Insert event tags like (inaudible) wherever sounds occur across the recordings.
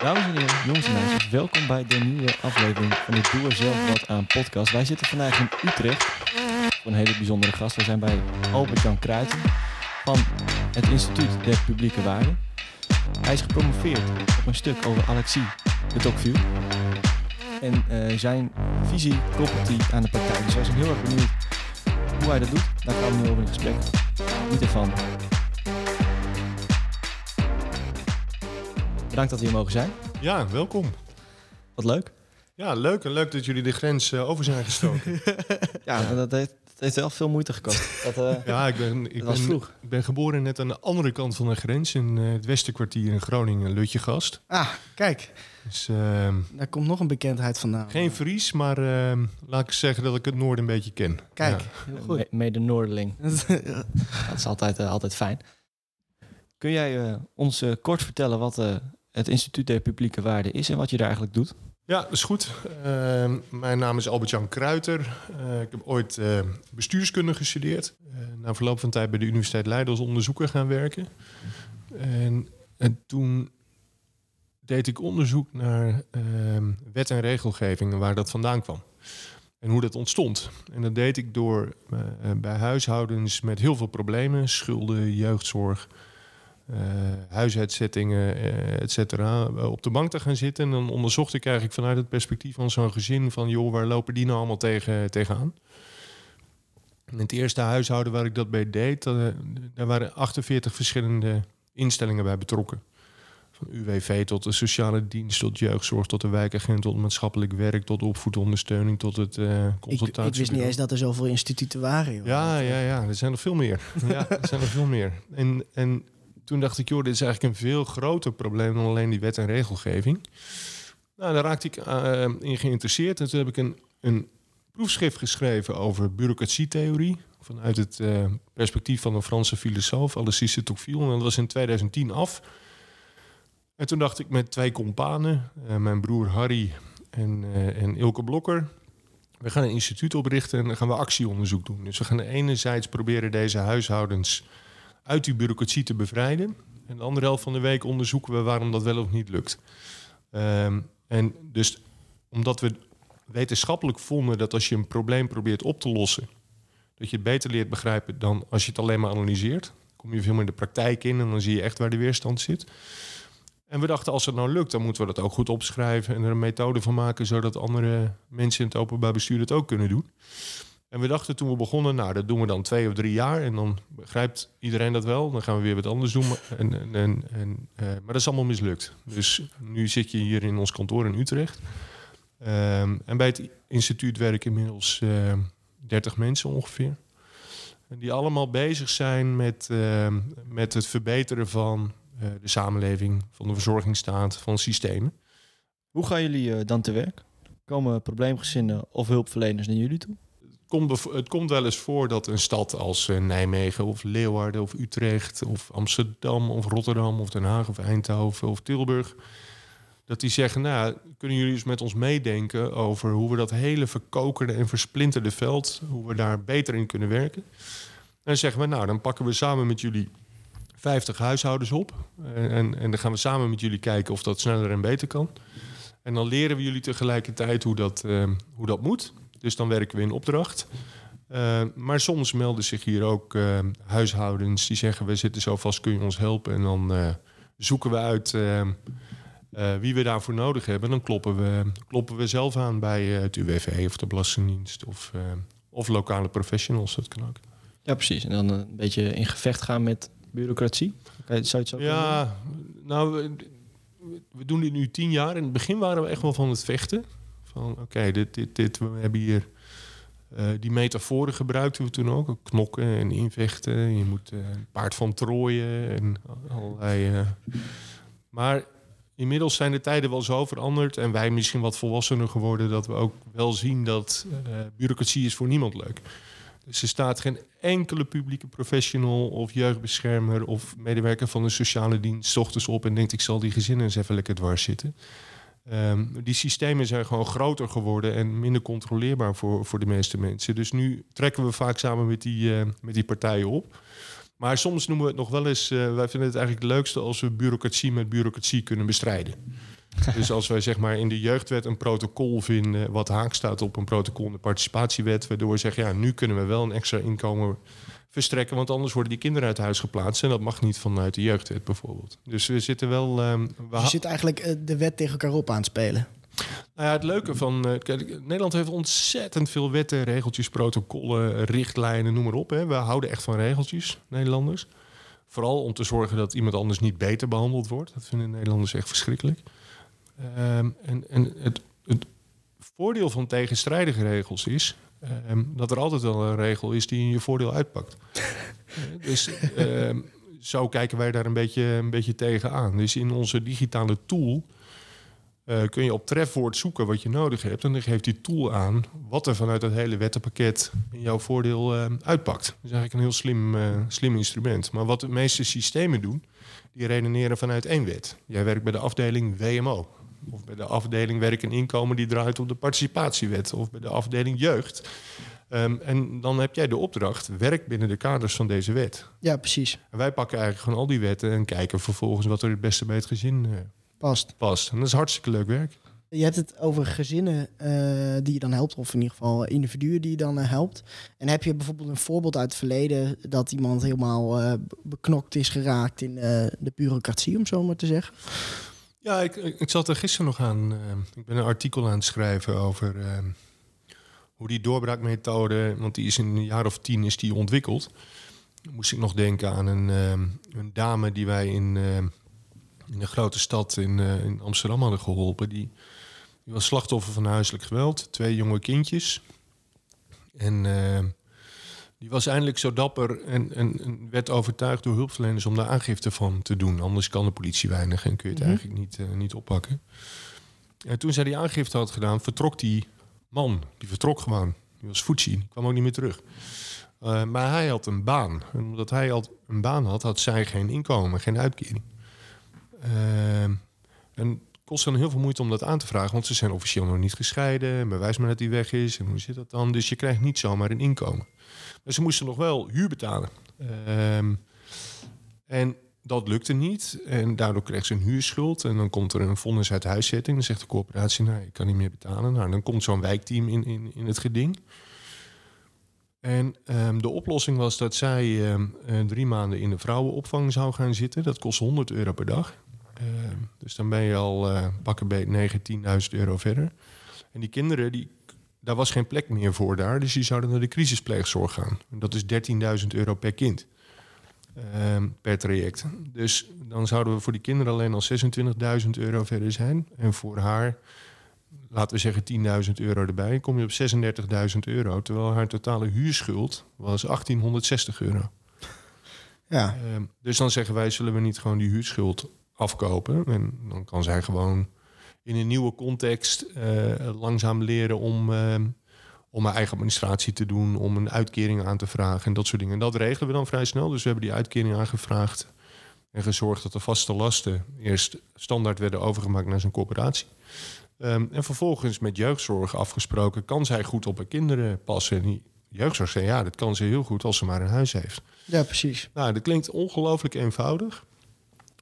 Dames en heren, jongens en meisjes, welkom bij de nieuwe aflevering van de Doe er zelf wat aan podcast. Wij zitten vandaag in Utrecht voor een hele bijzondere gast. We zijn bij Albert-Jan Kruijten van het Instituut der Publieke Waarden. Hij is gepromoveerd op een stuk over Alexis de Tocqueville. En eh, zijn visie koppelt hij aan de praktijk. Dus wij zijn heel erg benieuwd hoe hij dat doet. Daar gaan we nu over in gesprek. Niet ervan. Bedankt dat we hier mogen zijn. Ja, welkom. Wat leuk. Ja, leuk en leuk dat jullie de grens eh, over zijn gestoken. (laughs) Ja, dat heeft, dat heeft wel veel moeite gekost. (laughs) Dat, eh, ja, ik ben, ik, was ben, vroeg. ik ben geboren net aan de andere kant van de grens in eh, het Westenkwartier in Groningen, Lutjegast. Ah, kijk, Dus ehm, daar komt nog een bekendheid vandaan. geen Fries, maar ehm, laat ik zeggen dat ik het noorden een beetje ken. Kijk, Ja. heel goed. me- Mede-Noorderling. (laughs) Dat is altijd, altijd fijn. Kun jij eh, ons kort vertellen wat eh, het Instituut der Publieke Waarden is en wat je daar eigenlijk doet? Ja, dat is goed. Ehm, mijn naam is Albert-Jan Kruiter. Eh, ik heb ooit eh, bestuurskunde gestudeerd. Eh, na verloop van tijd bij de Universiteit Leiden als onderzoeker gaan werken. En, en toen deed ik onderzoek naar ehm, wet en regelgeving en waar dat vandaan kwam. En hoe dat ontstond. En dat deed ik door bij huishoudens met heel veel problemen, schulden, jeugdzorg, eh, huisuitzettingen, eh, et cetera, eh, op de bank te gaan zitten. En dan onderzocht ik eigenlijk vanuit het perspectief van zo'n gezin van, joh, waar lopen die nou allemaal tegen, tegenaan? En het eerste huishouden waar ik dat bij deed, daar waren 48 verschillende instellingen bij betrokken. Van UWV tot de sociale dienst, tot jeugdzorg, tot de wijkagent, tot maatschappelijk werk, tot opvoedondersteuning, tot het Ik, consultatie. ik wist niet eens dat er zoveel instituten waren. Joh. Ja, ja, ja, er zijn er veel meer. (laughs) ja, er zijn er veel meer. En, en toen dacht ik, joh, dit is eigenlijk een veel groter probleem dan alleen die wet en regelgeving. Nou, daar raakte ik eh, in geïnteresseerd. En toen heb ik een, een proefschrift geschreven over bureaucratietheorie. Vanuit het eh, perspectief van een Franse filosoof, Alexis de Tocqueville. En dat was in 2010 af. En toen dacht ik met twee companen, eh, mijn broer Harry en, en Ilke Blokker... We gaan een instituut oprichten en dan gaan we actieonderzoek doen. Dus we gaan enerzijds proberen deze huishoudens uit die bureaucratie te bevrijden. En de andere helft van de week onderzoeken we waarom dat wel of niet lukt. Ehm, en dus omdat we wetenschappelijk vonden dat als je een probleem probeert op te lossen, dat je het beter leert begrijpen dan als je het alleen maar analyseert. Kom je veel meer de praktijk in en dan zie je echt waar de weerstand zit. En we dachten, als het nou lukt, dan moeten we dat ook goed opschrijven en er een methode van maken, zodat andere mensen in het openbaar bestuur het ook kunnen doen. En we dachten toen we begonnen, nou, dat doen we dan twee of drie jaar en dan begrijpt iedereen dat wel. Dan gaan we weer wat anders doen. En, en, en, eh, maar dat is allemaal mislukt. Dus nu zit je hier in ons kantoor in Utrecht. Ehm, en bij het instituut werken inmiddels eh 30 mensen ongeveer. En die allemaal bezig zijn met, ehm, met het verbeteren van eh, de samenleving, van de verzorgingsstaat, van systemen. Hoe gaan jullie dan te werk? Komen probleemgezinnen of hulpverleners naar jullie toe? Het komt, wel eens voor dat een stad als eh, Nijmegen of Leeuwarden of Utrecht of Amsterdam of Rotterdam of Den Haag of Eindhoven of Tilburg, dat die zeggen, nou, kunnen jullie eens met ons meedenken over hoe we dat hele verkokerde en versplinterde veld, hoe we daar beter in kunnen werken. En dan zeggen we, nou, dan pakken we samen met jullie 50 huishoudens op en, en, en dan gaan we samen met jullie kijken of dat sneller en beter kan. En dan leren we jullie tegelijkertijd hoe dat, eh, hoe dat moet. Dus dan werken we in opdracht. Eh, maar soms melden zich hier ook eh, huishoudens die zeggen: We zitten zo vast, kun je ons helpen? En dan eh, zoeken we uit wie we daarvoor nodig hebben. Dan kloppen we, kloppen we zelf aan bij het UWV of de Belastingdienst of, of lokale professionals. Dat kan ook. Ja, precies. En dan een beetje in gevecht gaan met bureaucratie. Zou je het zo? Ja, nou, we, we doen dit nu tien jaar. In het begin waren we echt wel van het vechten. Van oké, dit, dit, dit, we hebben hier eh, die metaforen gebruikten we toen ook. Knokken en invechten. Je moet eh, een paard van Troje en allerlei. eh. Maar inmiddels zijn de tijden wel zo veranderd en wij misschien wat volwassener geworden dat we ook wel zien dat bureaucratie is voor niemand leuk. Dus er staat geen enkele publieke professional of jeugdbeschermer of medewerker van de sociale dienst ochtends op en denkt ik zal die gezinnen eens even lekker dwars zitten. Ehm, die systemen zijn gewoon groter geworden en minder controleerbaar voor, voor de meeste mensen. Dus nu trekken we vaak samen met die, eh, met die partijen op. Maar soms noemen we het nog wel eens, eh, wij vinden het eigenlijk het leukste als we bureaucratie met bureaucratie kunnen bestrijden. (laughs) dus als wij zeg maar in de jeugdwet een protocol vinden... wat haak staat op een protocol in de participatiewet... waardoor we zeggen, ja, nu kunnen we wel een extra inkomen verstrekken... want anders worden die kinderen uit huis geplaatst... en dat mag niet vanuit de jeugdwet bijvoorbeeld. Dus we zitten wel... ehm, we Je ha- zit eigenlijk eh, de wet tegen elkaar op aan het spelen. nou ja, het leuke van... eh, kijk, Nederland heeft ontzettend veel wetten, regeltjes, protocollen, richtlijnen, noem maar op. Hè. We houden echt van regeltjes, Nederlanders. Vooral om te zorgen dat iemand anders niet beter behandeld wordt. Dat vinden Nederlanders echt verschrikkelijk. Ehm, en en het, het voordeel van tegenstrijdige regels is... ehm, dat er altijd wel een regel is die in je voordeel uitpakt. (laughs) Eh, dus ehm, zo kijken wij daar een beetje, een beetje tegenaan. Dus in onze digitale tool... Eh, kun je op trefwoord zoeken wat je nodig hebt. En dan geeft die tool aan wat er vanuit het hele wettenpakket in jouw voordeel eh, uitpakt. Dat is eigenlijk een heel slim, eh, slim instrument. Maar wat de meeste systemen doen, die redeneren vanuit één wet. Jij werkt bij de afdeling WMO. Of bij de afdeling werk en inkomen die draait op de participatiewet. Of bij de afdeling jeugd. Ehm, en dan heb jij de opdracht, werk binnen de kaders van deze wet. Ja, precies. En wij pakken eigenlijk gewoon al die wetten en kijken vervolgens wat er het beste bij het gezin eh, Past. past. En dat is hartstikke leuk werk. Je hebt het over gezinnen eh, die je dan helpt, of in ieder geval individuen die je dan eh, helpt. En heb je bijvoorbeeld een voorbeeld uit het verleden dat iemand helemaal beknokt is geraakt in de bureaucratie, om zo maar te zeggen? Ja, ik, ik zat er gisteren nog aan. eh, ik ben een artikel aan het schrijven over eh, hoe die doorbraakmethode, want die is in een jaar of tien is die ontwikkeld. Dan moest ik nog denken aan een, eh, een dame die wij in, in de grote stad in, in Amsterdam hadden geholpen. Die, die was slachtoffer van huiselijk geweld, twee jonge kindjes. En die was eindelijk zo dapper en, en, en werd overtuigd door hulpverleners om daar aangifte van te doen. Anders kan de politie weinig en kun je het Mhm. eigenlijk niet, eh, niet oppakken. En toen zij die aangifte had gedaan, vertrok die man. Die vertrok gewoon. Die was voetzie, die kwam ook niet meer terug. Eh, maar hij had een baan. En omdat hij al een baan had, had zij geen inkomen, geen uitkering. Eh, en kost dan heel veel moeite om dat aan te vragen, want ze zijn officieel nog niet gescheiden. En bewijs maar dat hij weg is. En hoe zit dat dan? Dus je krijgt niet zomaar een inkomen. Maar ze moesten nog wel huur betalen. Ehm, en dat lukte niet. En daardoor kreeg ze een huurschuld. En dan komt er een vonnis uit huiszetting. Dan zegt de corporatie, nou, ik kan niet meer betalen. Nou, dan komt zo'n wijkteam in, in, in het geding. En ehm, de oplossing was dat zij ehm, eh, drie maanden in de vrouwenopvang zou gaan zitten. Dat kost 100 euro per dag. Ehm, dus dan ben je al eh pakken beet 9, 10.000 euro verder. En die kinderen, die, daar was geen plek meer voor daar. Dus die zouden naar de crisispleegzorg gaan. En dat is 13.000 euro per kind. ehm, per traject. Dus dan zouden we voor die kinderen alleen al 26.000 euro verder zijn. En voor haar, laten we zeggen 10.000 euro erbij, kom je op 36.000 euro. Terwijl haar totale huurschuld was 1860 euro. Ja, Ehm, dus dan zeggen wij, zullen we niet gewoon die huurschuld afkopen? En dan kan zij gewoon in een nieuwe context eh, langzaam leren om, ehm, om haar eigen administratie te doen, om een uitkering aan te vragen en dat soort dingen. En dat regelen we dan vrij snel. Dus we hebben die uitkering aangevraagd en gezorgd dat de vaste lasten eerst standaard werden overgemaakt naar zijn corporatie. Ehm, en vervolgens met jeugdzorg afgesproken, kan zij goed op haar kinderen passen? En die jeugdzorg zei, ja, dat kan ze heel goed als ze maar een huis heeft. ja precies. Nou, dat klinkt ongelooflijk eenvoudig.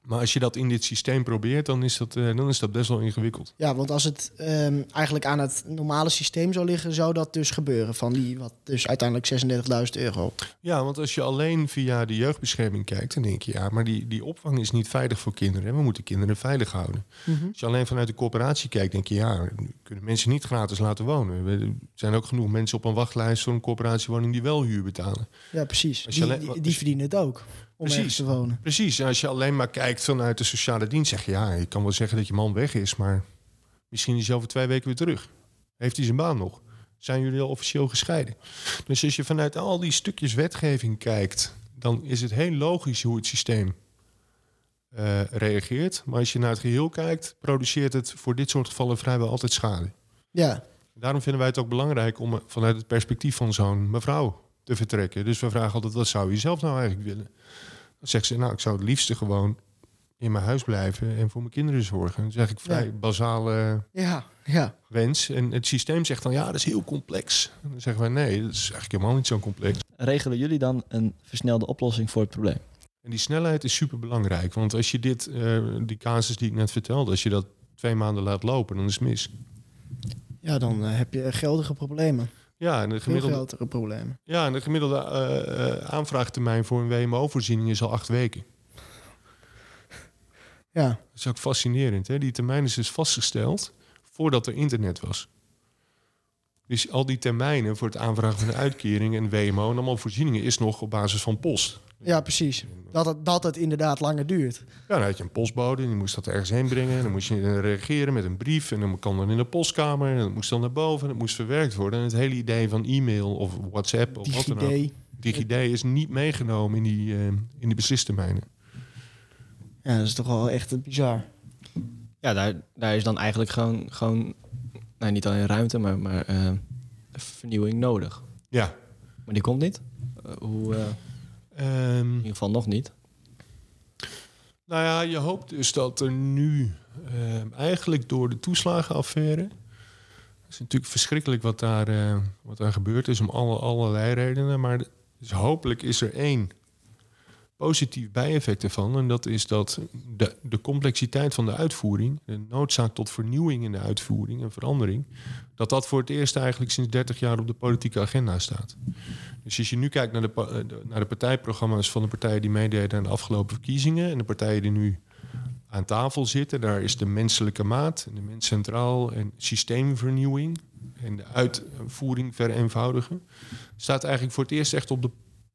Maar als je dat in dit systeem probeert, dan is dat, eh, dan is dat best wel ingewikkeld. Ja, want als het ehm, eigenlijk aan het normale systeem zou liggen, zou dat dus gebeuren. Van die, wat dus uiteindelijk 36.000 euro. Ja, want als je alleen via de jeugdbescherming kijkt, dan denk je, ja, maar die, die opvang is niet veilig voor kinderen. Hè? We moeten kinderen veilig houden. Als je alleen vanuit de corporatie kijkt, denk je, ja, kunnen mensen niet gratis laten wonen. Er zijn ook genoeg mensen op een wachtlijst voor een corporatiewoning die wel huur betalen. Ja, precies. Die, alleen- die, die verdienen het ook om Precies. te wonen. Precies, als je alleen maar kijkt vanuit de sociale dienst, zeg je ja, je kan wel zeggen dat je man weg is, maar misschien is hij over twee weken weer terug. Heeft hij zijn baan nog? Zijn jullie al officieel gescheiden? Dus als je vanuit al die stukjes wetgeving kijkt, dan is het heel logisch hoe het systeem eh, reageert. Maar als je naar het geheel kijkt, produceert het voor dit soort gevallen vrijwel altijd schade. Ja, Daarom vinden wij het ook belangrijk om vanuit het perspectief van zo'n mevrouw te vertrekken. Dus we vragen altijd, wat zou je zelf nou eigenlijk willen? Dan zegt ze, nou, ik zou het liefste gewoon in mijn huis blijven en voor mijn kinderen zorgen. Dat is eigenlijk vrij Ja. basale ja, ja. wens. En het systeem zegt dan, ja, dat is heel complex. En dan zeggen wij, nee, dat is eigenlijk helemaal niet zo complex. Regelen jullie dan een versnelde oplossing voor het probleem? En die snelheid is super belangrijk. Want als je dit, eh, die casus die ik net vertelde, als je dat twee maanden laat lopen, dan is het mis. Ja, dan eh, heb je geldige problemen. Ja, en de Veel gemiddelde, problemen. ja, en de gemiddelde eh, eh, aanvraagtermijn voor een WMO-voorziening is al acht weken. Ja, Dat is ook fascinerend. Hè? Die termijn is dus vastgesteld voordat er internet was. Dus al die termijnen voor het aanvragen van een uitkering en WMO en allemaal voorzieningen is nog op basis van post. Ja precies. Dat het, dat het inderdaad langer duurt. Ja, dan had je een postbode, die moest dat ergens heen brengen. En dan moest je reageren met een brief. En dan kwam dan in de postkamer. En dat moest dan naar boven. En dat moest verwerkt worden. En het hele idee van e-mail of WhatsApp of wat dan ook. DigiD. DigiD is niet meegenomen in die, eh, in die beslistermijnen. Ja, dat is toch wel echt bizar. Ja, daar, daar is dan eigenlijk gewoon, gewoon nou, niet alleen ruimte, maar, maar eh, vernieuwing nodig. Ja. Maar die komt niet. Eh, hoe, eh, in Ehm, ieder geval nog niet. nou ja, je hoopt dus dat er nu ehm, eigenlijk door de toeslagenaffaire... Het is natuurlijk verschrikkelijk wat daar, eh, wat daar gebeurd is om alle, allerlei redenen. Maar dus hopelijk is er één positief bijeffect ervan. En dat is dat de, de complexiteit van de uitvoering, de noodzaak tot vernieuwing in de uitvoering en verandering, dat dat voor het eerst eigenlijk sinds 30 jaar op de politieke agenda staat. Dus als je nu kijkt naar eh, de- naar de partijprogramma's van de partijen die meededen aan de afgelopen verkiezingen en de partijen die nu aan tafel zitten, daar is de menselijke maat de mens centraal en systeemvernieuwing en de uitvoering vereenvoudigen, staat eigenlijk voor het eerst echt op de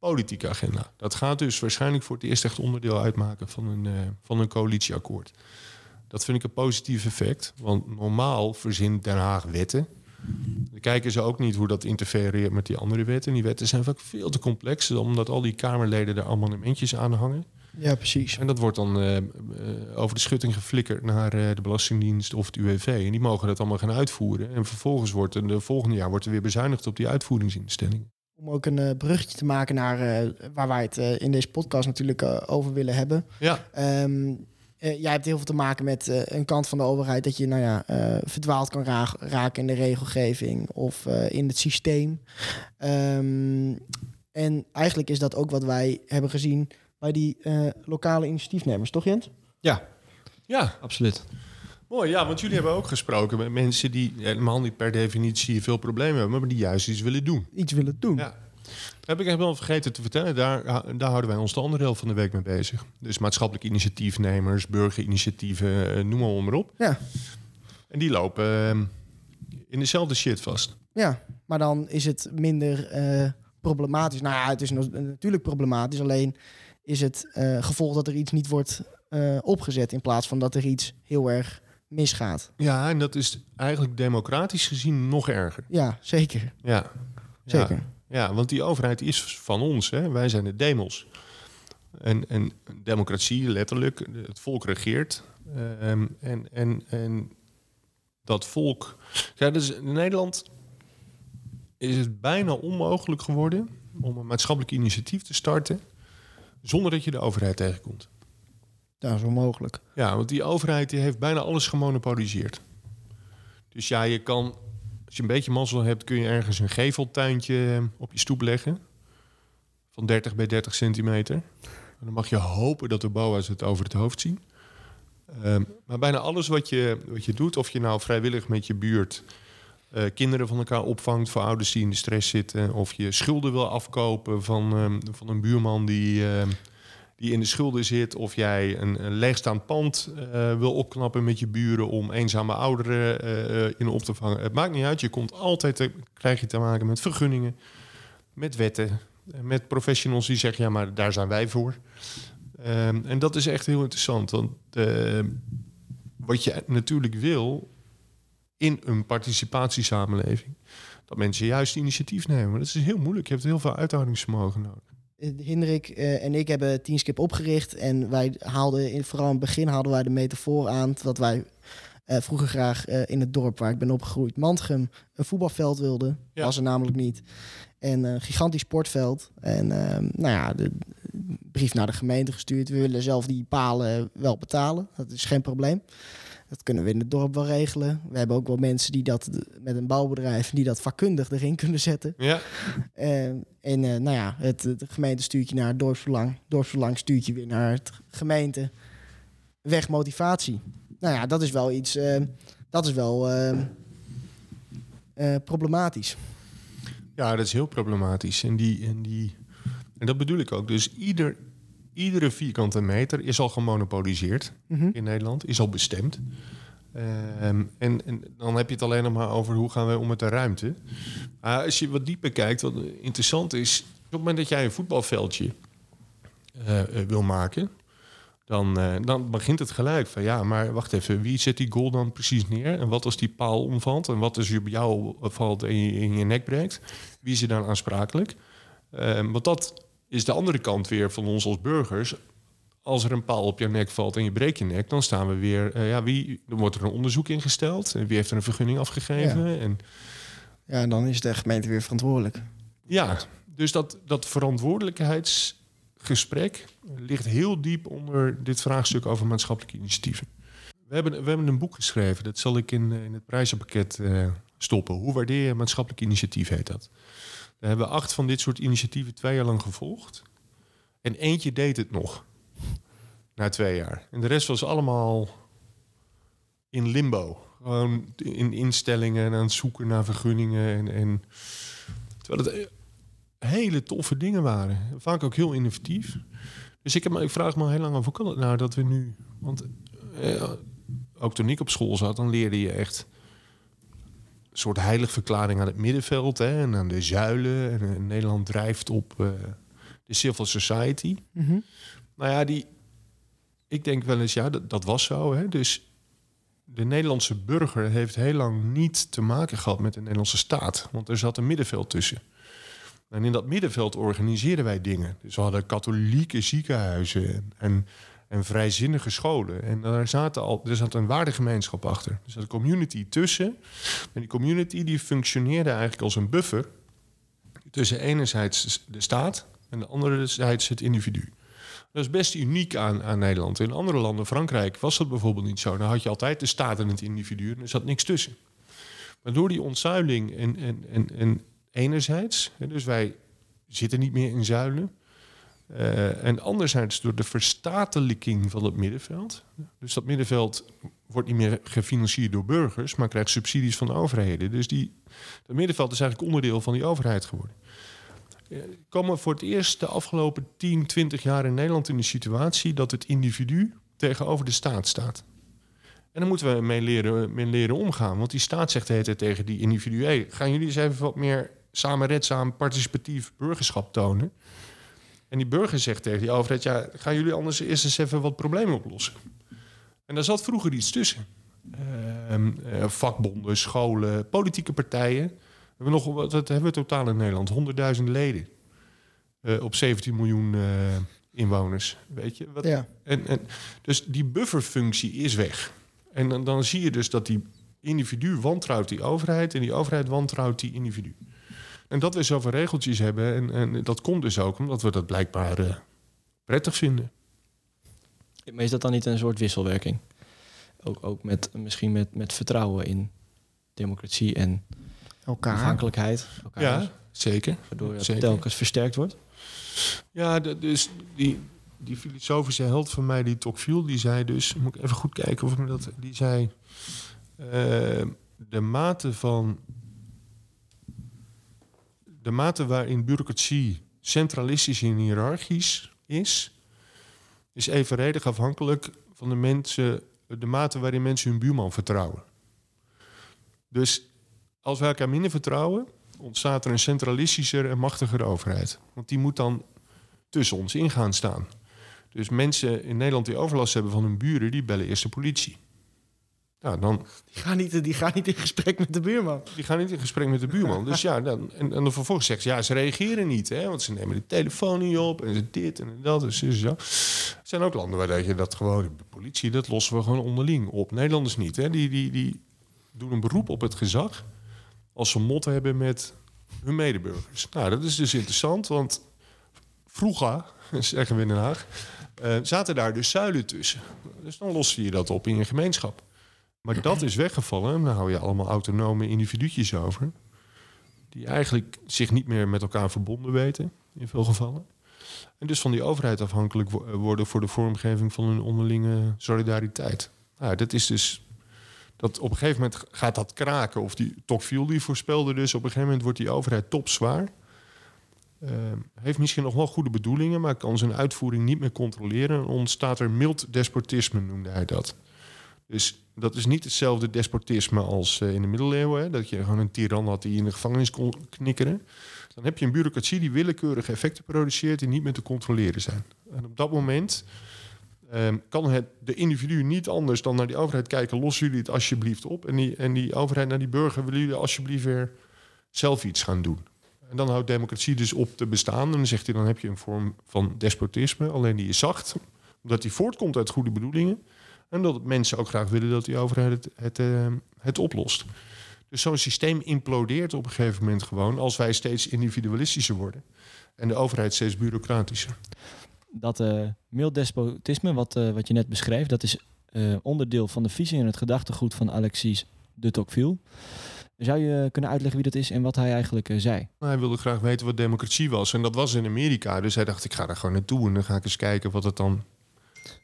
politieke agenda. Dat gaat dus waarschijnlijk voor het eerst echt onderdeel uitmaken van een, eh, van een coalitieakkoord. Dat vind ik een positief effect, want normaal verzint Den Haag wetten. Dan kijken ze ook niet hoe dat interfereert met die andere wetten. Die wetten zijn vaak veel te complex, omdat al die Kamerleden er amendementjes aan hangen. Ja, precies. En dat wordt dan eh, eh, over de schutting geflikkerd naar de Belastingdienst of het UWV. En die mogen dat allemaal gaan uitvoeren. En vervolgens wordt er de volgende jaar wordt er weer bezuinigd op die uitvoeringsinstellingen. Om ook een eh, bruggetje te maken naar eh, waar wij het eh, in deze podcast natuurlijk over willen hebben. Ja, Ehm, eh, jij hebt heel veel te maken met eh, een kant van de overheid dat je nou ja, eh, verdwaald kan ra- raken in de regelgeving of eh, in het systeem. Ehm, en eigenlijk is dat ook wat wij hebben gezien bij die eh, lokale initiatiefnemers, toch Jens? Ja, ja, absoluut. Mooi. Ja, want jullie hebben ook gesproken met mensen die helemaal niet per definitie veel problemen hebben, maar die juist iets willen doen. Iets willen doen. Ja. Heb ik helemaal vergeten te vertellen. Daar, daar houden wij ons de andere helft van de week mee bezig. Dus maatschappelijke initiatiefnemers, burgerinitiatieven, eh, noem maar, maar op. Ja. En die lopen eh, in dezelfde shit vast. Ja, maar dan is het minder eh, problematisch. Nou ja, het is natuurlijk problematisch. Alleen is het eh, gevolg dat er iets niet wordt opgezet... in plaats van dat er iets heel erg misgaat. Ja, en dat is eigenlijk democratisch gezien nog erger. Ja, zeker. Ja. Zeker. Ja, ja, want die overheid is van ons. Hè? Wij zijn de demos. En, en democratie, letterlijk, het volk regeert. Ehm, en, en, en dat volk... Ja, dus in Nederland is het bijna onmogelijk geworden... om een maatschappelijk initiatief te starten... zonder dat je de overheid tegenkomt. Dat is onmogelijk. Ja, want die overheid die heeft bijna alles gemonopoliseerd. Dus ja, je kan, als je een beetje mazzel hebt, kun je ergens een geveltuintje eh, op je stoep leggen. Van 30 bij 30 centimeter. En dan mag je hopen dat de BOA's het over het hoofd zien. Ehm, maar bijna alles wat je, wat je doet, of je nou vrijwillig met je buurt eh, kinderen van elkaar opvangt voor ouders die in de stress zitten, of je schulden wil afkopen van, ehm, van een buurman die, ehm, die in de schulden zit, of jij een, leegstaand pand eh, wil opknappen met je buren om eenzame ouderen eh, eh, in op te vangen. Het maakt niet uit, je komt altijd te, krijg je te maken met vergunningen, met wetten, eh, met professionals die zeggen ja, maar daar zijn wij voor. Ehm, en dat is echt heel interessant, want eh, wat je natuurlijk wil in een participatiesamenleving, dat mensen juist initiatief nemen. Dat is heel moeilijk. Je hebt heel veel uithoudingsvermogen nodig. Eh, Hendrik eh, en ik hebben Tien Skip opgericht. En wij haalden, in, vooral in het begin hadden wij de metafoor aan... dat wij eh, vroeger graag in het dorp waar ik ben opgegroeid... Mantgem een voetbalveld wilden. Ja. Was er namelijk niet. En een gigantisch sportveld. En nou ja, de brief naar de gemeente gestuurd. We willen zelf die palen wel betalen. Dat is geen probleem. Dat kunnen we in het dorp wel regelen. We hebben ook wel mensen die dat met een bouwbedrijf... die dat vakkundig erin kunnen zetten. Ja, Eh, en eh, nou ja, het, het gemeente stuurt je naar het dorpsbelang. Dorpsbelang stuurt je weer naar het gemeente. Weg motivatie. nou ja, dat is wel iets, eh, dat is wel eh, eh, problematisch. Ja, dat is heel problematisch. En, die, en, die, en dat bedoel ik ook. Dus ieder, iedere vierkante meter is al gemonopoliseerd Mhm. in Nederland, is al bestemd. Ehm, en, en dan heb je het alleen nog maar over hoe gaan wij om met de ruimte. Maar als je wat dieper kijkt, wat interessant is, op het moment dat jij een voetbalveldje eh, eh, wil maken, dan, eh, dan begint het gelijk van ja, maar wacht even, wie zet die goal dan precies neer? En wat als die paal omvalt? En wat als je op jou valt en je, in je nek breekt? Wie is er dan aansprakelijk? Ehm, want dat is de andere kant weer van ons als burgers. Als er een paal op je nek valt en je breekt je nek, dan staan we weer. eh, ja, wie, dan wordt er een onderzoek ingesteld. En wie heeft er een vergunning afgegeven? En Ja, dan is de gemeente weer verantwoordelijk. ja, dus dat, dat verantwoordelijkheidsgesprek ligt heel diep onder dit vraagstuk over maatschappelijke initiatieven. We hebben, we hebben een boek geschreven, dat zal ik in, eh, in het prijzenpakket eh, stoppen. Hoe waardeer je maatschappelijk initiatief, heet dat. We hebben acht van dit soort initiatieven twee jaar lang gevolgd. En eentje deed het nog. Na twee jaar. En de rest was allemaal in limbo. Gewoon in instellingen en aan het zoeken naar vergunningen. En, en terwijl het eh, hele toffe dingen waren. Vaak ook heel innovatief. Dus ik, heb, ik vraag me heel lang af, hoe kan het nou dat we nu... Want eh, ook toen ik op school zat, dan leerde je echt... een soort heiligverklaring aan het middenveld hè, en aan de zuilen. En, eh, Nederland drijft op eh, de civil society. Mhm. Nou ja, die, ik denk wel eens, ja, dat, dat was zo. Hè? Dus de Nederlandse burger heeft heel lang niet te maken gehad met de Nederlandse staat. Want er zat een middenveld tussen. En in dat middenveld organiseerden wij dingen. Dus we hadden katholieke ziekenhuizen en, en, en vrijzinnige scholen. En daar zaten al, er zat een waardegemeenschap achter. Er zat een community tussen. En die community die functioneerde eigenlijk als een buffer... tussen enerzijds de staat en de anderzijds het individu. Dat is best uniek aan, aan Nederland. In andere landen, Frankrijk, was dat bijvoorbeeld niet zo. Dan had je altijd de staat en het individu en er zat niks tussen. Maar door die ontzuiling en, en, en, en enerzijds, dus wij zitten niet meer in zuilen. Eh, en anderzijds door de verstatelijking van het middenveld. Dus dat middenveld wordt niet meer gefinancierd door burgers, maar krijgt subsidies van overheden. Dus die, dat middenveld is eigenlijk onderdeel van die overheid geworden komen voor het eerst de afgelopen 10, 20 jaar in Nederland in de situatie dat het individu tegenover de staat staat. En dan moeten we mee leren, mee leren omgaan. Want die staat zegt de tegen die individuen... Hey, gaan jullie eens even wat meer samenredzaam, participatief burgerschap tonen? En die burger zegt tegen die overheid... ja, gaan jullie anders eerst eens even wat problemen oplossen? En daar zat vroeger iets tussen. Ehm, eh, vakbonden, scholen, politieke partijen... We hebben nog, wat wat hebben we totaal in Nederland? 100.000 leden. Eh, op 17 miljoen eh, inwoners. Weet je? Wat, Ja. en, en, dus die bufferfunctie is weg. En dan, dan zie je dus dat die individu wantrouwt die overheid... en die overheid wantrouwt die individu. En dat we zoveel regeltjes hebben... en, en dat komt dus ook omdat we dat blijkbaar eh, prettig vinden. Maar is dat dan niet een soort wisselwerking? Ook, ook met, misschien met, met vertrouwen in democratie en Elkaar. afhankelijkheid. Elkaar, Ja, zeker. Waardoor het telkens versterkt wordt. Ja, de- dus die, die filosofische held van mij, die Tocqueville, die zei dus... Moet ik even goed kijken of ik me dat... Die zei... eh, de mate van... De mate waarin bureaucratie centralistisch en hiërarchisch is... is evenredig afhankelijk van de mensen... de mate waarin mensen hun buurman vertrouwen. Dus als wij elkaar minder vertrouwen ontstaat er een centralistischer en machtiger overheid. Want die moet dan tussen ons in gaan staan. Dus mensen in Nederland die overlast hebben van hun buren, die bellen eerst de politie. Ja, dan, Die, gaan niet, die gaan niet in gesprek met de buurman. die gaan niet in gesprek met de buurman. Dus ja, dan, en, en dan vervolgens zegt ze, ja, ze reageren niet. Hè, want ze nemen de telefoon niet op en ze dit en dat en zo. zo. Er zijn ook landen waar dat je dat gewoon, de politie, dat lossen we gewoon onderling op. Nederlanders niet. Hè, die, die, die doen een beroep op het gezag als ze mot hebben met hun medeburgers. Nou, dat is dus interessant, want vroeger, (laughs) zeggen we in Den Haag, eh, zaten daar dus zuilen tussen. Dus dan los je dat op in je gemeenschap. Maar dat is weggevallen. en Dan hou je allemaal autonome individuutjes over. Die eigenlijk zich niet meer met elkaar verbonden weten, in veel gevallen. En dus van die overheid afhankelijk wo- worden voor de vormgeving van hun onderlinge solidariteit. Nou, dat is dus dat op een gegeven moment gaat dat kraken. Of die Tocqueville die voorspelde dus op een gegeven moment wordt die overheid topzwaar. Uh, heeft misschien nog wel goede bedoelingen, maar kan zijn uitvoering niet meer controleren. En ontstaat er mild despotisme, noemde hij dat. Dus dat is niet hetzelfde despotisme als uh, in de middeleeuwen. Hè, dat je gewoon een tiran had die in de gevangenis kon knikkeren. Dan heb je een bureaucratie die willekeurige effecten produceert die niet meer te controleren zijn. En op dat moment um, kan het, de individu niet anders dan naar die overheid kijken, los jullie het alsjeblieft op. En die, en die overheid naar die burger, willen jullie alsjeblieft weer zelf iets gaan doen. En dan houdt democratie dus op te bestaan. En dan zegt hij, dan heb je een vorm van despotisme, alleen die is zacht, omdat die voortkomt uit goede bedoelingen. En dat mensen ook graag willen dat die overheid het, het, uh, het oplost. Dus zo'n systeem implodeert op een gegeven moment gewoon als wij steeds individualistischer worden. En de overheid steeds bureaucratischer dat uh, mild despotisme, wat, uh, wat je net beschreef, dat is uh, onderdeel van de visie en het gedachtegoed van Alexis de Tocqueville. Zou je kunnen uitleggen wie dat is en wat hij eigenlijk zei? Nou, hij wilde graag weten wat democratie was. En dat was in Amerika. Dus hij dacht, ik ga daar gewoon naartoe en dan ga ik eens kijken wat het dan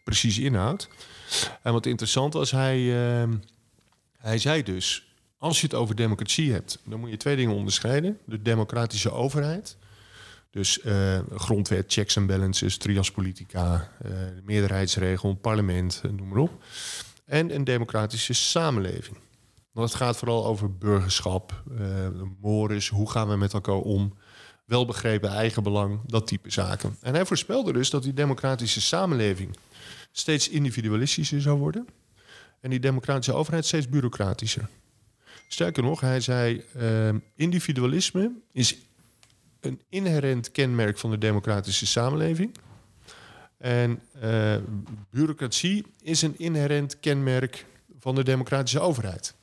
precies inhoudt. En wat interessant was, hij, ehm, hij zei dus... als je het over democratie hebt, dan moet je twee dingen onderscheiden. De democratische overheid dus uh, grondwet, checks en balances, trias politica, uh, de meerderheidsregel, parlement, uh, noem maar op. En een democratische samenleving. Want het gaat vooral over burgerschap, mores, hoe gaan we met elkaar om, welbegrepen eigenbelang, dat type zaken. En hij voorspelde dus dat die democratische samenleving steeds individualistischer zou worden. En die democratische overheid steeds bureaucratischer. Sterker nog, hij zei: individualisme is een inherent kenmerk van de democratische samenleving. En uh, bureaucratie is een inherent kenmerk van de democratische overheid.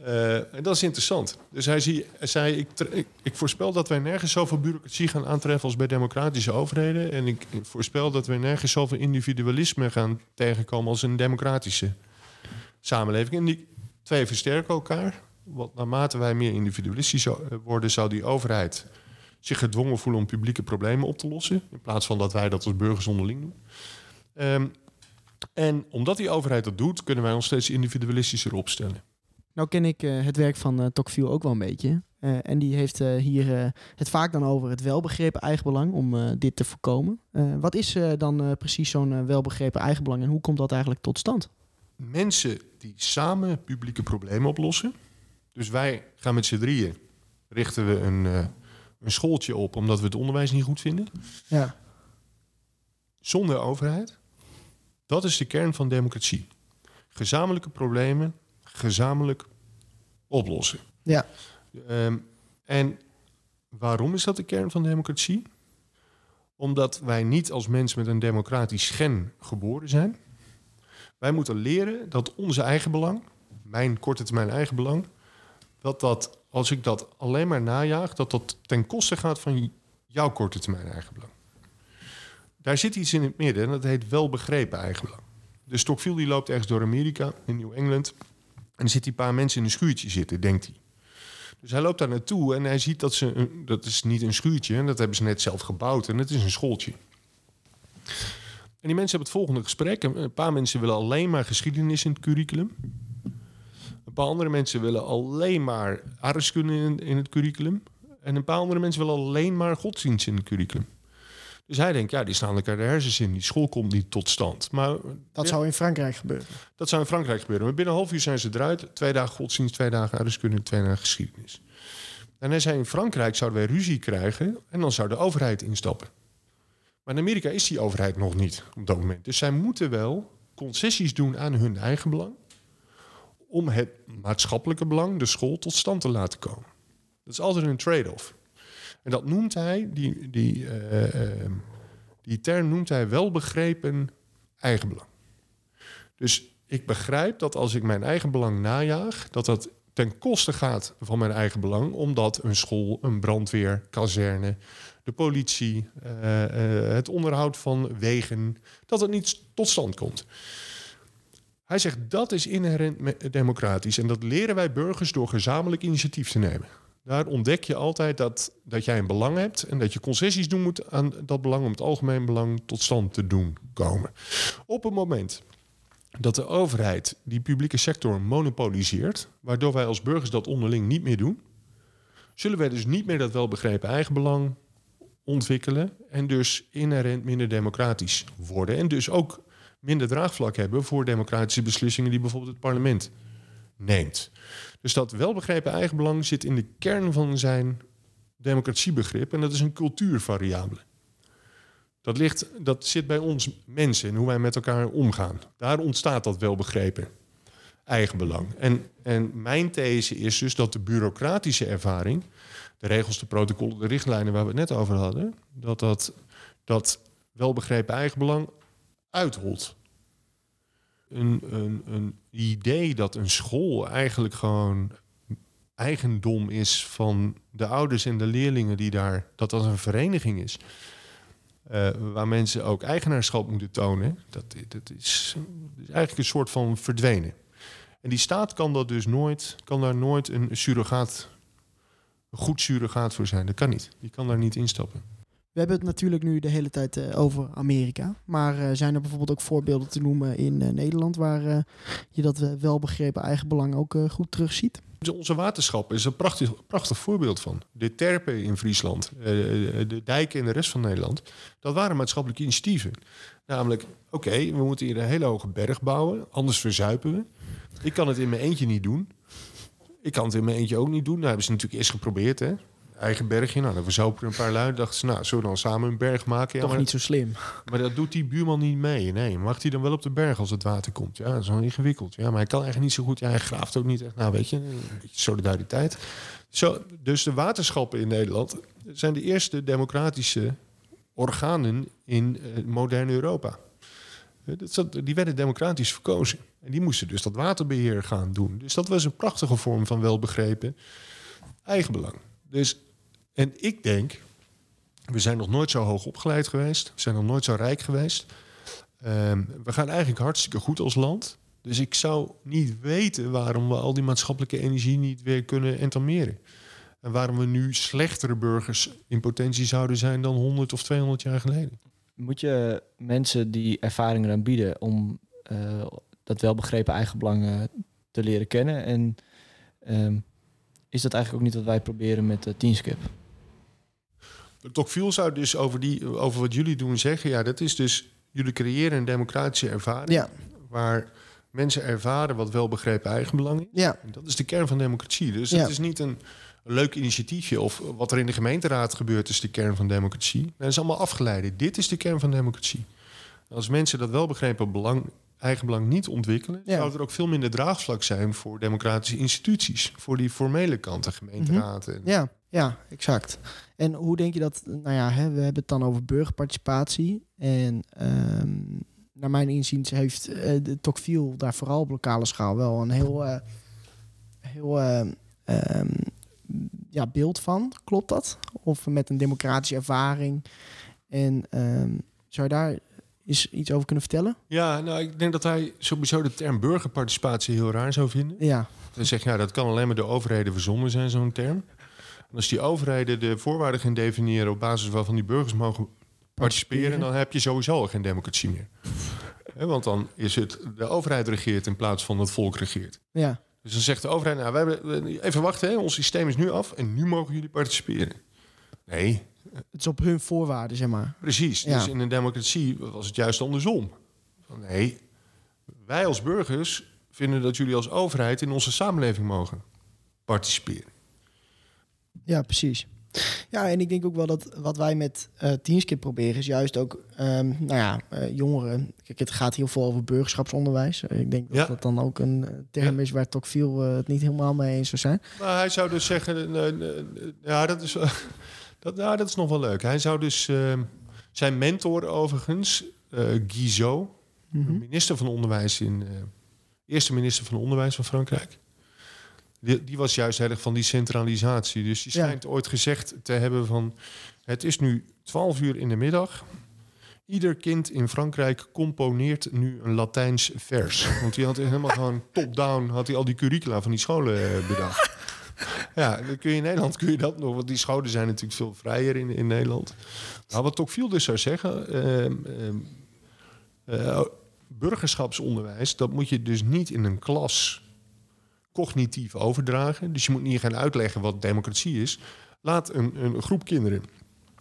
Uh, en dat is interessant. Dus hij, zei: ik, ik, voorspel dat wij nergens zoveel bureaucratie gaan aantreffen als bij democratische overheden. En ik, voorspel dat wij nergens zoveel individualisme gaan tegenkomen als een democratische samenleving. En die twee versterken elkaar. Want naarmate wij meer individualistisch worden, zou die overheid zich gedwongen voelen om publieke problemen op te lossen. In plaats van dat wij dat als burgers onderling doen. Um, en omdat die overheid dat doet, kunnen wij ons steeds individualistischer opstellen. Nou ken ik uh, het werk van uh, Tocqueville ook wel een beetje. Uh, en die heeft hier het vaak dan over het welbegrepen eigenbelang om dit te voorkomen. wat is dan precies zo'n welbegrepen eigenbelang en hoe komt dat eigenlijk tot stand? Mensen die samen publieke problemen oplossen. Dus wij gaan met z'n drieën, richten we een een schooltje op omdat we het onderwijs niet goed vinden. Ja. Zonder overheid. Dat is de kern van democratie. Gezamenlijke problemen gezamenlijk oplossen. Ja. Um, en waarom is dat de kern van democratie? Omdat wij niet als mens met een democratisch gen geboren zijn. Wij moeten leren dat onze eigen belang, mijn korte termijn eigen belang, dat dat als ik dat alleen maar najaag, dat dat ten koste gaat van jouw korte termijn eigenbelang. Daar zit iets in het midden en dat heet wel begrepen eigenbelang. De Stockville die loopt ergens door Amerika, in New England. En er zitten een paar mensen in een schuurtje zitten, denkt hij. Dus hij loopt daar naartoe en hij ziet dat ze... Dat is niet een schuurtje, dat hebben ze net zelf gebouwd. En het is een schooltje. En die mensen hebben het volgende gesprek. Een paar mensen willen alleen maar geschiedenis in het curriculum. Een paar andere mensen willen alleen maar aardrijkskunde in, in het curriculum. En een paar andere mensen willen alleen maar godsdienst in het curriculum. Dus hij denkt, ja, die staan elkaar de hersens in. Die school komt niet tot stand. Maar, dat zou in Frankrijk gebeuren. Dat zou in Frankrijk gebeuren. Maar binnen een half uur zijn ze eruit. Twee dagen godsdienst, twee dagen aardrijkskunde, twee dagen geschiedenis. En hij zei, in Frankrijk zouden wij ruzie krijgen... en dan zou de overheid instappen. Maar in Amerika is die overheid nog niet op dat moment. Dus zij moeten wel concessies doen aan hun eigen belang om het maatschappelijke belang, de school, tot stand te laten komen. Dat is altijd een trade-off. En dat noemt hij, die, die, uh, die term noemt hij welbegrepen eigenbelang. Dus ik begrijp dat als ik mijn eigen belang najaag, dat dat ten koste gaat van mijn eigen belang, omdat een school, een brandweer, kazerne, de politie, uh, het onderhoud van wegen, dat het niet tot stand komt. Hij zegt dat is inherent democratisch en dat leren wij burgers door gezamenlijk initiatief te nemen. Daar ontdek je altijd dat, dat jij een belang hebt en dat je concessies doen moet aan dat belang om het algemeen belang tot stand te doen komen. Op het moment dat de overheid die publieke sector monopoliseert, waardoor wij als burgers dat onderling niet meer doen, zullen wij dus niet meer dat welbegrepen eigenbelang ontwikkelen en dus inherent minder democratisch worden en dus ook minder draagvlak hebben voor democratische beslissingen die bijvoorbeeld het parlement neemt. Dus dat welbegrepen eigenbelang zit in de kern van zijn democratiebegrip en dat is een cultuurvariabele. Dat, ligt, dat zit bij ons mensen en hoe wij met elkaar omgaan. Daar ontstaat dat welbegrepen eigenbelang. En, en mijn these is dus dat de bureaucratische ervaring, de regels, de protocollen, de richtlijnen waar we het net over hadden, dat dat, dat welbegrepen eigenbelang uitholt. Een, een, een idee dat een school eigenlijk gewoon eigendom is van de ouders en de leerlingen die daar, dat dat een vereniging is. Uh, waar mensen ook eigenaarschap moeten tonen, dat, dat is, is, eigenlijk een soort van verdwenen. En die staat kan dat dus nooit, kan daar nooit een surrogaat, een goed surrogaat voor zijn. Dat kan niet. Die kan daar niet instappen. We hebben het natuurlijk nu de hele tijd uh, over Amerika. Maar uh, zijn er bijvoorbeeld ook voorbeelden te noemen in uh, Nederland waar je dat welbegrepen eigenbelang ook goed terugziet? Onze waterschap is een prachtig, prachtig voorbeeld van. De terpen in Friesland, de dijken in de rest van Nederland, dat waren maatschappelijke initiatieven. Namelijk, oké, we moeten hier een hele hoge berg bouwen, anders verzuipen we. Ik kan het in mijn eentje niet doen. Ik kan het in mijn eentje ook niet doen. Nou hebben ze natuurlijk eerst geprobeerd, hè eigen bergje. Nou, dan verzopen een paar lui. Dachten ze, nou, zullen we dan samen een berg maken? Ja, Toch maar, niet zo slim. Maar dat doet die buurman niet mee. Nee, mag hij dan wel op de berg als het water komt? Ja, dat is wel ingewikkeld. Ja, maar hij kan eigenlijk niet zo goed. Ja, hij graaft ook niet echt. Nou, weet je, een beetje solidariteit. Zo, dus de waterschappen in Nederland zijn de eerste democratische organen in uh, moderne Europa. Die werden democratisch verkozen. En die moesten dus dat waterbeheer gaan doen. Dus dat was een prachtige vorm van welbegrepen eigenbelang. Dus en ik denk, we zijn nog nooit zo hoog opgeleid geweest. We zijn nog nooit zo rijk geweest. Um, we gaan eigenlijk hartstikke goed als land. Dus ik zou niet weten waarom we al die maatschappelijke energie niet weer kunnen entameren. En waarom we nu slechtere burgers in potentie zouden zijn dan 100 of 200 jaar geleden. Moet je mensen die ervaringen aanbieden om uh, dat welbegrepen eigenbelang uh, te leren kennen? En um, is dat eigenlijk ook niet wat wij proberen met uh, Teamskip? Tocqueville zou dus over, die, over wat jullie doen zeggen... ja, dat is dus... jullie creëren een democratische ervaring... Ja. waar mensen ervaren wat welbegrepen eigenbelang is. Ja. En dat is de kern van democratie. Dus het is niet een, leuk initiatiefje... of wat er in de gemeenteraad gebeurt is de kern van democratie. Dat is allemaal afgeleid. Dit is de kern van democratie. Als mensen dat welbegrepen belang, eigenbelang niet ontwikkelen... Ja. zou er ook veel minder draagvlak zijn... voor democratische instituties. Voor die formele kant, de gemeenteraad. en- Ja, ja, exact. En hoe denk je dat, nou ja, hè, we hebben het dan over burgerparticipatie. En ehm, naar mijn inziens heeft eh, de Tocqueville daar vooral op lokale schaal wel een heel, eh, heel eh, ehm, ja, beeld van. Klopt dat? Of met een democratische ervaring. En ehm, zou je daar eens iets over kunnen vertellen? Ja, nou, ik denk dat hij sowieso de term burgerparticipatie heel raar zou vinden. Ja, Hij zegt, ja, dat kan alleen maar door overheden verzonnen zijn, zo'n term. En als die overheden de voorwaarden gaan definiëren op basis waarvan die burgers mogen participeren, dan heb je sowieso al geen democratie meer. Want dan is het de overheid regeert in plaats van het volk regeert. ja, Dus dan zegt de overheid, nou, we hebben, even wachten, hè, ons systeem is nu af en nu mogen jullie participeren. Nee, het is op hun voorwaarden, zeg maar. Precies. Ja. Dus in een democratie was het juist andersom. Van, nee, wij als burgers vinden dat jullie als overheid in onze samenleving mogen participeren. Ja, precies. Ja, en ik denk ook wel dat wat wij met Teamskip proberen is juist ook, ehm, nou ja, eh, jongeren. Kijk, het gaat heel veel over burgerschapsonderwijs. Eh, ik denk dat Ja. dat dan ook een term Ja. is waar Tocqueville eh, het niet helemaal mee eens zou zijn. Maar hij zou dus zeggen, ja, dat is, (laughs) dat, ja, dat is nog wel leuk. Hij zou dus, eh, zijn mentor overigens, Guizot, Mhm. minister van Onderwijs in, eerste minister van Onderwijs van Frankrijk. Die, die was juist heel erg van die centralisatie. Dus die Ja. schijnt ooit gezegd te hebben van... het is nu 12 uur in de middag. Ieder kind in Frankrijk componeert nu een Latijns vers. Want die had helemaal gewoon top-down... had hij al die curricula van die scholen eh, bedacht. Ja, dan kun je in Nederland kun je dat nog... want die scholen zijn natuurlijk veel vrijer in, in Nederland. Nou, wat Tocqueville dus zou zeggen... ehm, ehm, eh, burgerschapsonderwijs, dat moet je dus niet in een klas cognitief overdragen. Dus je moet niet gaan uitleggen wat democratie is. Laat een, een groep kinderen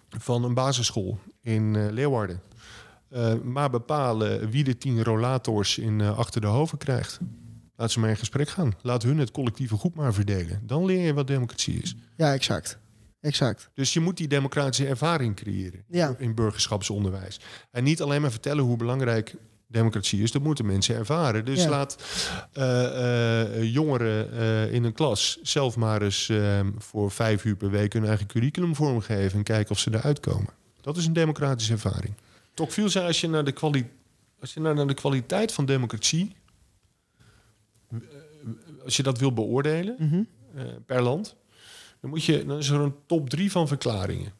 van een basisschool in uh, Leeuwarden uh, maar bepalen wie de tien rollators in uh, achter de hoven krijgt. Laat ze maar in gesprek gaan. Laat hun het collectieve goed maar verdelen. Dan leer je wat democratie is. Ja, exact. Exact. Dus je moet die democratische ervaring creëren ja. in burgerschapsonderwijs. En niet alleen maar vertellen hoe belangrijk democratie is. Dat moeten mensen ervaren. Dus Ja. laat eh, eh, jongeren eh, in een klas zelf maar eens eh, voor vijf uur per week hun eigen curriculum vormgeven en kijken of ze eruit komen. Dat is een democratische ervaring. Tocqueville zei als je naar de, kwali als je naar naar de kwaliteit van democratie, als je dat wil beoordelen Mhm. eh, per land, dan, moet je, dan is er een top drie van verklaringen.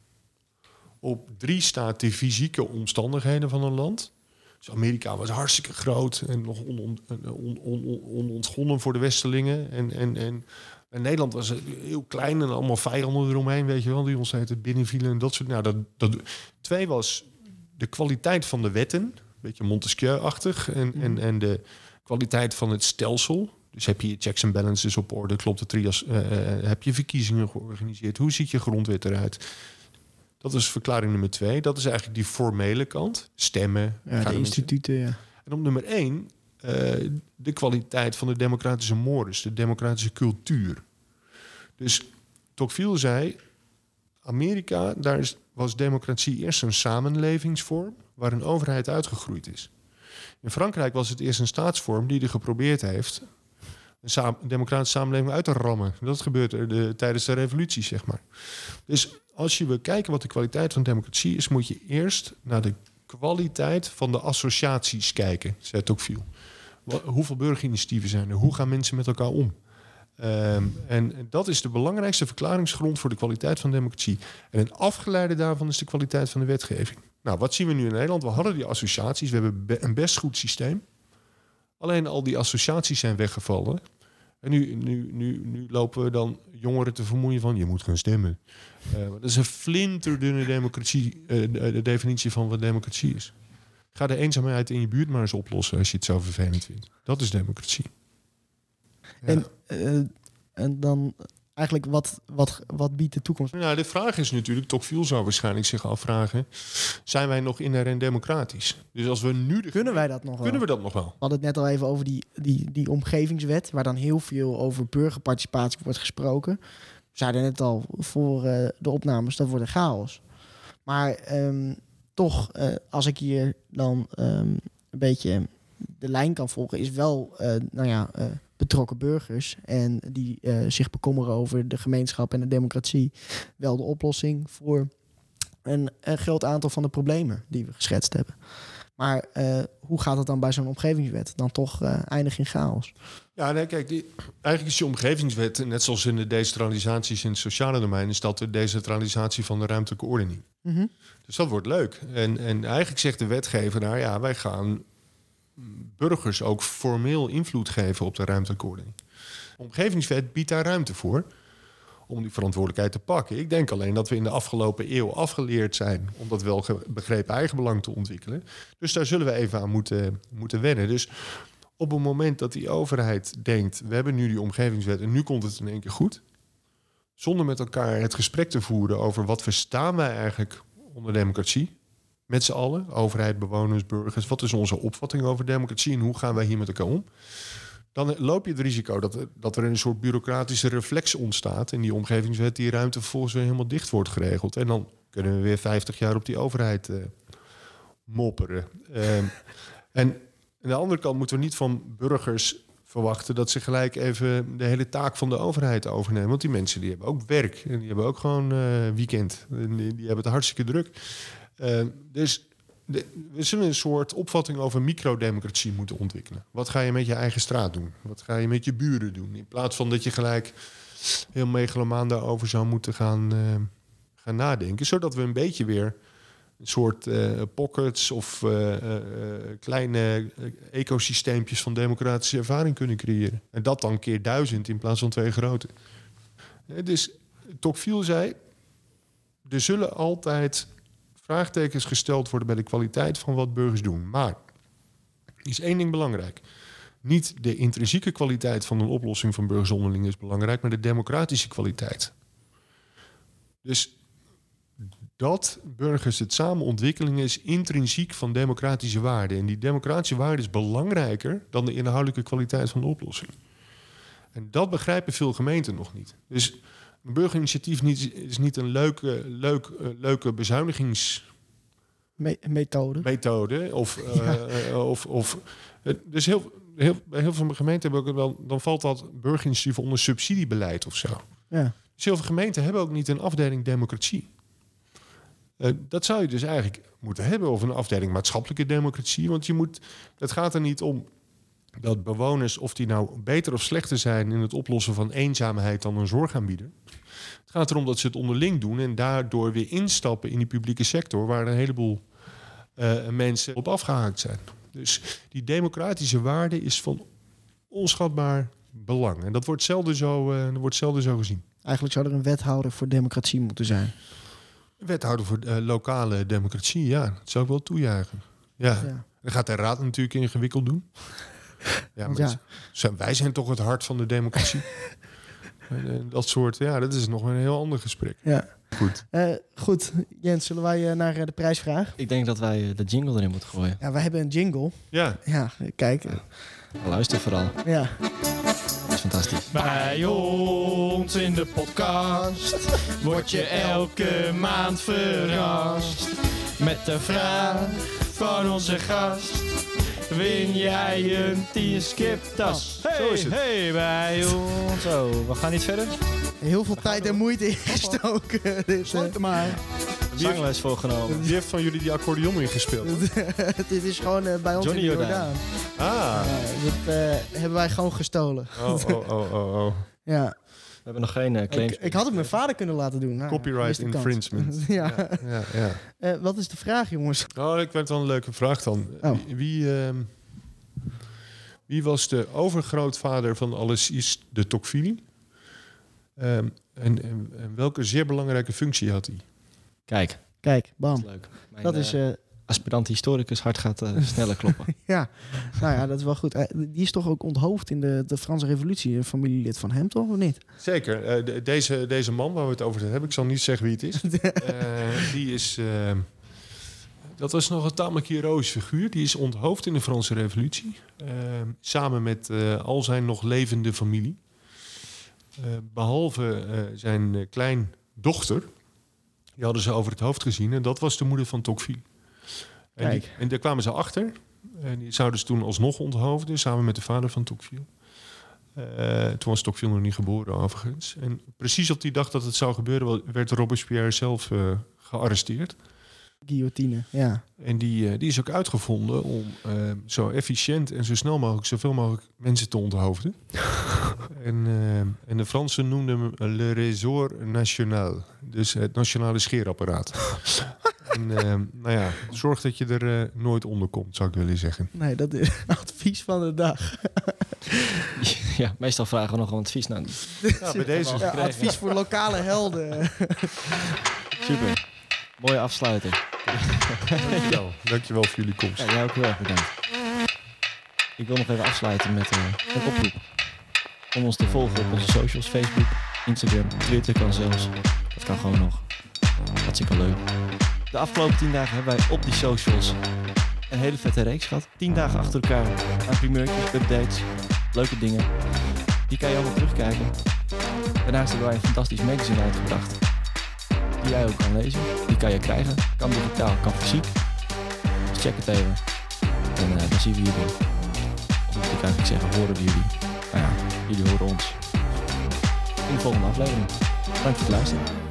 Op drie staat de fysieke omstandigheden van een land. Dus Amerika was hartstikke groot en nog on, on, on, on- onontgonnen voor de Westelingen. En, en, en, en Nederland was heel klein en allemaal vijanden eromheen, weet je wel, die ons het binnenvielen en dat soort. Nou, dat, dat, twee was de kwaliteit van de wetten, een beetje Montesquieu-achtig, en, en, en de kwaliteit van het stelsel. Dus heb je checks en balances op orde, klopt de trias, eh, eh, heb je verkiezingen georganiseerd, hoe ziet je grondwet eruit? Dat is verklaring nummer twee. Dat is eigenlijk die formele kant. Stemmen. Ja, de instituten, ja. en op nummer één, eh, de kwaliteit van de democratische mores, de democratische cultuur. Dus Tocqueville zei, Amerika, daar is, was democratie eerst een samenlevingsvorm waar een overheid uitgegroeid is. In Frankrijk was het eerst een staatsvorm die er geprobeerd heeft een democratische samenleving uit te rammen. Dat gebeurt er de, tijdens de revolutie, zeg maar. Dus als je wil kijken wat de kwaliteit van democratie is, moet je eerst naar de kwaliteit van de associaties kijken, zei Tocqueville. Hoeveel burgerinitiatieven zijn er? Hoe gaan mensen met elkaar om? Ehm, en dat is de belangrijkste verklaringsgrond voor de kwaliteit van democratie. En een afgeleide daarvan is de kwaliteit van de wetgeving. Nou, wat zien we nu in Nederland? We hadden die associaties. We hebben be- een best goed systeem. Alleen al die associaties zijn weggevallen. En nu, nu, nu, nu lopen we dan jongeren te vermoeien van... je moet gaan stemmen. Eh, dat is een flinterdunne democratie, eh, de, de definitie van wat democratie is. Ga de eenzaamheid in je buurt maar eens oplossen... als je het zo vervelend vindt. Dat is democratie. Ja. En, eh, en dan eigenlijk, wat, wat, wat biedt de toekomst? Nou, de vraag is natuurlijk, Tocqueville zou waarschijnlijk zich afvragen... zijn wij nog inherent democratisch? Dus als we nu... De, Kunnen wij dat nog wel? Kunnen we dat nog wel? We hadden het net al even over die, die, die omgevingswet, waar dan heel veel over burgerparticipatie wordt gesproken. We zeiden net al voor eh, de opnames, dat wordt een chaos. Maar ehm, toch, eh, als ik hier dan ehm, een beetje de lijn kan volgen, is wel, eh, nou ja, betrokken burgers en die eh, zich bekommeren over de gemeenschap en de democratie, wel de oplossing voor een, een groot aantal van de problemen die we geschetst hebben. Maar eh, hoe gaat het dan bij zo'n omgevingswet? Dan toch eh eindig in chaos. Ja, nee, kijk, die, eigenlijk is die omgevingswet, net zoals in de decentralisaties in het sociale domein, is dat de decentralisatie van de ruimtelijke ordening. Dus dat wordt leuk. En, en eigenlijk zegt de wetgever daar, ja, wij gaan burgers ook formeel invloed geven op de ruimtelijke ordening. De omgevingswet biedt daar ruimte voor om die verantwoordelijkheid te pakken. Ik denk alleen dat we in de afgelopen eeuw afgeleerd zijn om dat wel begrepen eigenbelang te ontwikkelen. Dus daar zullen we even aan moeten, moeten wennen. Dus op het moment dat die overheid denkt, we hebben nu die omgevingswet en nu komt het in één keer goed, zonder met elkaar het gesprek te voeren over wat verstaan wij eigenlijk onder democratie, met z'n allen, overheid, bewoners, burgers, wat is onze opvatting over democratie en hoe gaan wij hier met elkaar om, dan loop je het risico dat, dat er een soort bureaucratische reflex ontstaat in die omgevingswet, die ruimte vervolgens weer helemaal dicht wordt geregeld. En dan kunnen we weer 50 jaar op die overheid eh, mopperen. Ehm, (laughs) en aan de andere kant moeten we niet van burgers verwachten dat ze gelijk even de hele taak van de overheid overnemen. Want die mensen die hebben ook werk en die hebben ook gewoon eh, weekend. En die, die hebben het hartstikke druk. Eh, dus we zullen een soort opvatting over microdemocratie moeten ontwikkelen. Wat ga je met je eigen straat doen? Wat ga je met je buren doen? In plaats van dat je gelijk heel megalomaan daarover zou moeten gaan, eh, gaan nadenken. Zodat we een beetje weer een soort eh, pockets of eh, eh, kleine ecosysteempjes van democratische ervaring kunnen creëren. En dat dan keer duizend in plaats van twee grote. Dus Tocqueville zei, er zullen altijd vraagtekens gesteld worden bij de kwaliteit van wat burgers doen. Maar is één ding belangrijk. Niet de intrinsieke kwaliteit van een oplossing van burgers onderling is belangrijk, maar de democratische kwaliteit. Dus dat burgers het samen ontwikkelen is intrinsiek van democratische waarden. En die democratische waarde is belangrijker dan de inhoudelijke kwaliteit van de oplossing. En dat begrijpen veel gemeenten nog niet. Dus een burgerinitiatief niet, is niet een leuke, leuk, eh, leuke bezuinigingsmethode. Me Of, uh, (laughs) of, of, dus heel, heel, bij heel veel gemeenten hebben ook wel, dan valt dat burgerinitiatief onder subsidiebeleid of zo. Ja. Dus heel veel gemeenten hebben ook niet een afdeling democratie. Uh, dat zou je dus eigenlijk moeten hebben, of een afdeling maatschappelijke democratie. Want je moet, het gaat er niet om dat bewoners, of die nou beter of slechter zijn in het oplossen van eenzaamheid dan een zorgaanbieder. Het gaat erom dat ze het onderling doen en daardoor weer instappen in die publieke sector, waar een heleboel uh, mensen op afgehaakt zijn. Dus die democratische waarde is van onschatbaar belang. En dat wordt zelden zo, uh, dat wordt zelden zo gezien. Eigenlijk zou er een wethouder voor democratie moeten zijn. Wethouder voor uh, lokale democratie, ja. Dat zou ik wel toejuichen. Ja. ja. Dan gaat de raad natuurlijk ingewikkeld doen. Ja, maar ja. Zijn, wij zijn toch het hart van de democratie. (laughs) en, dat soort, ja, dat is nog een heel ander gesprek. Ja. Goed. Uh, goed, Jens, zullen wij uh, naar uh, de prijsvraag? Ik denk dat wij de jingle erin moeten gooien. Ja, wij hebben een jingle. Ja. Ja, kijk. Ja. Luister vooral. Ja. Dat is fantastisch. Bij ons in de podcast word je elke maand verrast. Met de vraag van onze gast win jij een 10 skiptas. Hey, Zo is het. hey, bij ons. Zo, we gaan niet verder. Heel veel tijd en moeite ingestoken. (laughs) Dit, Sluit hem maar. Zangles voorgenomen. Wie heeft van jullie die accordeon ingespeeld? (laughs) dit is gewoon uh, bij ons Johnny in de Jordaan. Jordaan. Ah. Uh, dit uh, hebben wij gewoon gestolen. Oh, oh, oh, oh, oh. (laughs) ja. We hebben nog geen claims. Ik, ik, had het mijn vader kunnen laten doen. Nou, Copyright infringement. (laughs) ja. ja, ja, ja. wat is de vraag, jongens? Oh, ik werd wel een leuke vraag dan. Oh. Wie, wie, ehm, wie, was de overgrootvader van Alessis de Tocqueville? Um, en, en, en, welke zeer belangrijke functie had hij? Kijk. Kijk, bam. Dat is leuk. Mijn, dat is... Uh, aspirant historicus hart gaat uh, sneller kloppen. (laughs) ja, nou ja, dat is wel goed. Uh, die is toch ook onthoofd in de, de Franse revolutie, een familielid van hem toch, of niet? Zeker. Uh, de, deze, deze man waar we het over hebben, ik zal niet zeggen wie het is. (laughs) die is... dat was nog een tamelijk heroïsch figuur. Die is onthoofd in de Franse revolutie. samen met al zijn nog levende familie. behalve zijn kleindochter. Die hadden ze over het hoofd gezien. En dat was de moeder van Tocqueville. En, die, en daar kwamen ze achter. En die zouden ze toen alsnog onthoofden, samen met de vader van Tocqueville. Uh, toen was Tocqueville nog niet geboren, overigens. En precies op die dag dat het zou gebeuren, werd Robespierre zelf uh, gearresteerd. Guillotine, ja. En die, uh, die is ook uitgevonden om zo efficiënt en zo snel mogelijk zoveel mogelijk mensen te onthoofden. (laughs) en, en de Fransen noemden hem le résort national, dus het nationale scheerapparaat. (laughs) En uh, nou ja, zorg dat je er uh, nooit onder komt, zou ik willen zeggen. Nee, dat is (laughs) advies van de dag. ja, meestal vragen we nog een advies naar. Ja, bij deze. Ja, advies voor lokale helden. Super. Mooie afsluiting. Dankjewel. Dankjewel voor jullie komst. Ja, jij ook heel erg bedankt. Ik wil nog even afsluiten met uh, een oproep. Om ons te volgen op onze socials. Facebook, Instagram, Twitter kan zelfs. Dat kan gewoon nog. Hartstikke leuk. De afgelopen tien dagen hebben wij op die socials een hele vette reeks gehad. Tien dagen achter elkaar aan primeurtjes, updates, leuke dingen. Die kan je allemaal terugkijken. Daarnaast hebben wij een fantastisch magazine uitgebracht. Die jij ook kan lezen. Die kan je krijgen. Kan digitaal, kan fysiek. Dus check het even. En uh, dan zien we jullie. Of moet ik eigenlijk zeggen, horen we jullie. Nou ja, jullie horen ons. In de volgende aflevering. Dank voor het luisteren.